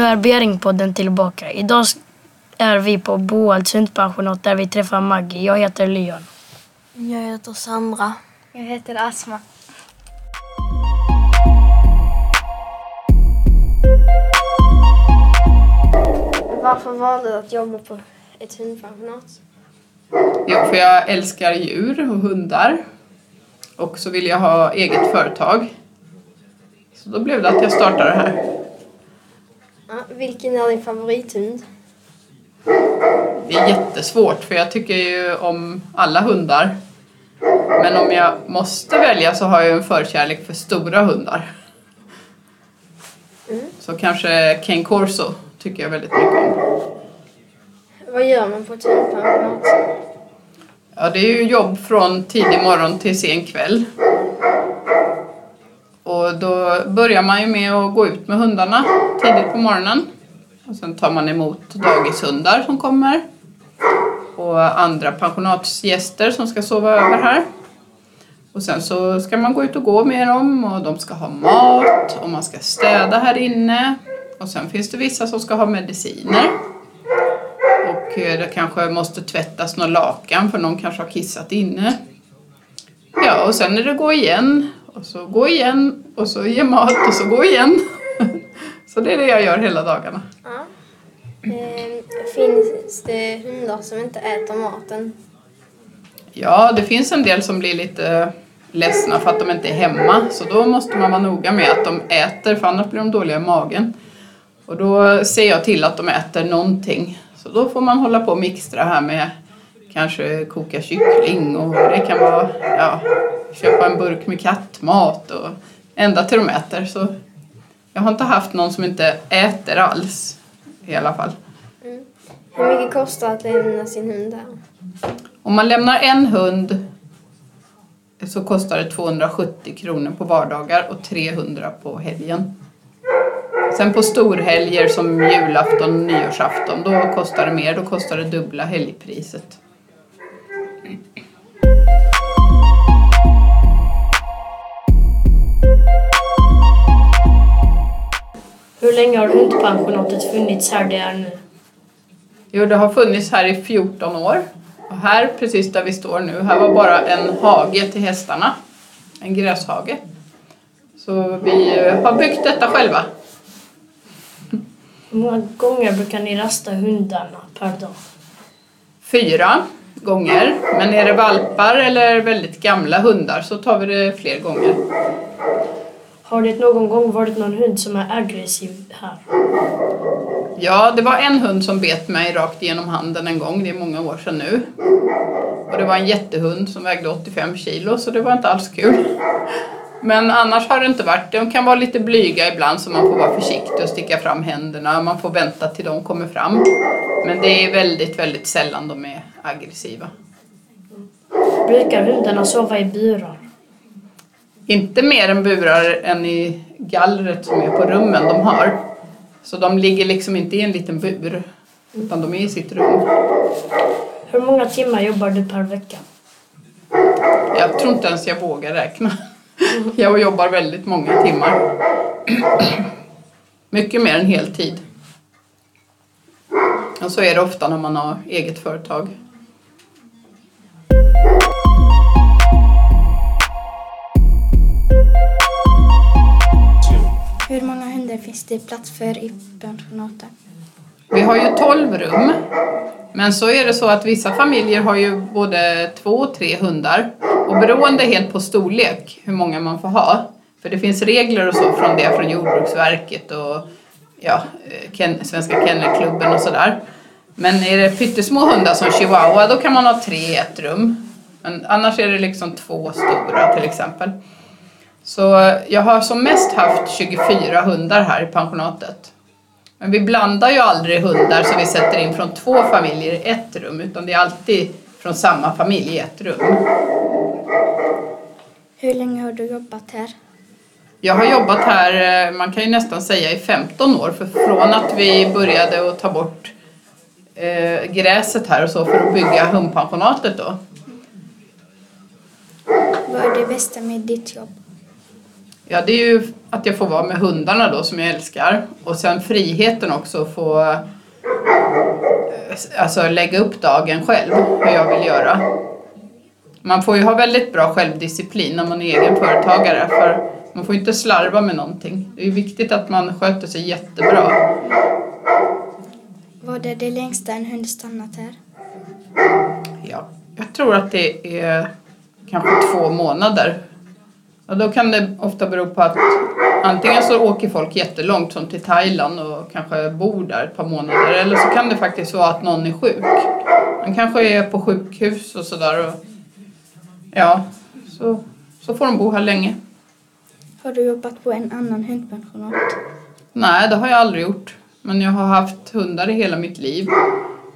Nu är Beringpodden tillbaka. Idag är vi på Boalds hundpensionat där vi träffar Maggie. Jag heter Leon. Jag heter Sandra. Jag heter Asma. Varför valde du att jobba på ett hundpensionat? Jo, för jag älskar djur och hundar. Och så vill jag ha eget företag. Så då blev det att jag startade här. Vilken är din favorithund? Det är jättesvårt för jag tycker ju om alla hundar. Men om jag måste välja så har jag en förkärlek för stora hundar. Så kanske Ken Corso tycker jag väldigt mycket om. Vad gör man på ett hundpensionat? Ja, det är ju jobb från tidig morgon till sen kväll. Och då börjar man ju med att gå ut med hundarna tidigt på morgonen. Och sen tar man emot dagishundar som kommer. Och andra pensionatsgäster som ska sova över här. Och sen så ska man gå ut och gå med dem och de ska ha mat och man ska städa här inne. Och sen finns det vissa som ska ha mediciner. Och eh, det kanske måste tvättas några lakan för någon kanske har kissat inne. Ja, och sen är det gå igen och så gå igen och så ge mat och så gå igen. Så det är det jag gör hela dagarna. Finns det hundar som inte äter maten? Ja, det finns en del som blir lite ledsna för att de inte är hemma. Så då måste man vara noga med att de äter för annars blir de dåliga i magen. Och då ser jag till att de äter någonting. Så då får man hålla på och mixtra här med kanske koka kyckling och det kan vara ja, köpa en burk med kattmat och ända till de äter. Så jag har inte haft någon som inte äter alls i alla fall. Hur mycket kostar det att lämna sin hund här? Om man lämnar en hund så kostar det 270 kronor på vardagar och 300 på helgen. Sen på storhelger som julafton och nyårsafton då kostar det mer, då kostar det dubbla helgpriset. Hur länge har hundpensionatet funnits här det är nu? Jo, det har funnits här i 14 år. Och här, precis där vi står nu, här var bara en hage till hästarna. En gräshage. Så vi eh, har byggt detta själva. Hur många gånger brukar ni rasta hundarna per dag? Fyra gånger. Men är det valpar eller väldigt gamla hundar så tar vi det fler gånger. Har det någon gång varit någon hund som är aggressiv här? Ja, det var en hund som bet mig rakt igenom handen en gång, det är många år sedan nu. Och det var en jättehund som vägde 85 kilo, så det var inte alls kul. Men annars har det inte varit, de kan vara lite blyga ibland så man får vara försiktig och sticka fram händerna, man får vänta till de kommer fram. Men det är väldigt, väldigt sällan de är aggressiva. Brukar hundarna sova i burar? Inte mer än burar än i gallret som är på rummen de har. Så de ligger liksom inte i en liten bur, utan de är i sitt rum. Hur många timmar jobbar du per vecka? Jag tror inte ens jag vågar räkna. Jag jobbar väldigt många timmar. Mycket mer än heltid. Och så är det ofta när man har eget företag. Finns det plats för i pensionatet? Vi har ju 12 rum. Men så är det så att vissa familjer har ju både två och tre hundar. Och beroende helt på storlek, hur många man får ha. För det finns regler och så från det från Jordbruksverket och ja, Ken, Svenska Kennelklubben och sådär. Men är det pyttesmå hundar som chihuahua då kan man ha tre i ett rum. Men annars är det liksom två stora till exempel. Så jag har som mest haft 24 hundar här i pensionatet. Men vi blandar ju aldrig hundar så vi sätter in från två familjer i ett rum utan det är alltid från samma familj i ett rum. Hur länge har du jobbat här? Jag har jobbat här, eh, man kan ju nästan säga i 15 år för från att vi började att ta bort eh, gräset här och så för att bygga hundpensionatet då. Vad är det bästa med ditt jobb? Ja, det är ju att jag får vara med hundarna då som jag älskar. Och sen friheten också att få eh, alltså, lägga upp dagen själv, hur jag vill göra. Man får ju ha väldigt bra självdisciplin när man är egenföretagare för man får inte slarva med någonting. Det är viktigt att man sköter sig jättebra. Vad är det längsta en hund stannat här? Ja, jag tror att det är kanske två månader. Och då kan det ofta bero på att antingen så åker folk jättelångt som till Thailand och kanske bor där ett par månader eller så kan det faktiskt vara att någon är sjuk. Man kanske är på sjukhus och sådär ja, så, så får de bo här länge. Har du jobbat på en annan hundpensionat? Nej, det har jag aldrig gjort. Men jag har haft hundar i hela mitt liv.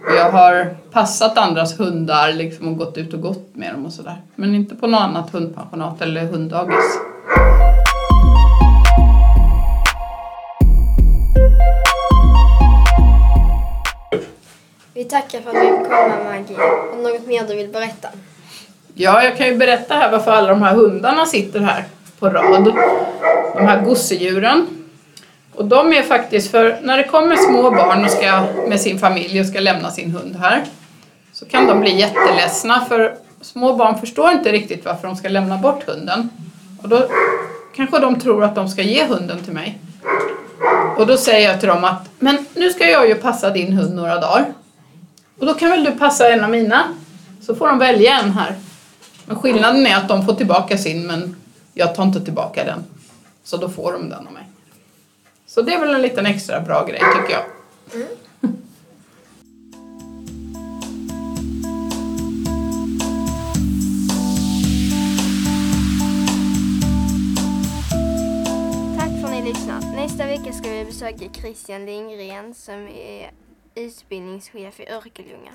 Jag har passat andras hundar liksom och gått ut och gått med dem och sådär. Men inte på något annat hundpensionat eller hunddagis. Vi tackar för att vi fick komma Maggie. Du något mer du vill berätta? Ja, jag kan ju berätta här varför alla de här hundarna sitter här på rad. De här gosedjuren. Och de är faktiskt för, när det kommer små barn och ska, med sin familj och ska lämna sin hund här så kan de bli jätteledsna för små barn förstår inte riktigt varför de ska lämna bort hunden. Och då kanske de tror att de ska ge hunden till mig. Och då säger jag till dem att men nu ska jag ju passa din hund några dagar. Och då kan väl du passa en av mina? Så får de välja en här. Men skillnaden är att de får tillbaka sin men jag tar inte tillbaka den. Så då får de den av mig. Så det är väl en liten extra bra grej tycker jag. Mm. Tack för att ni lyssnat. Nästa vecka ska vi besöka Christian Lindgren som är utbildningschef i Örkelljunga.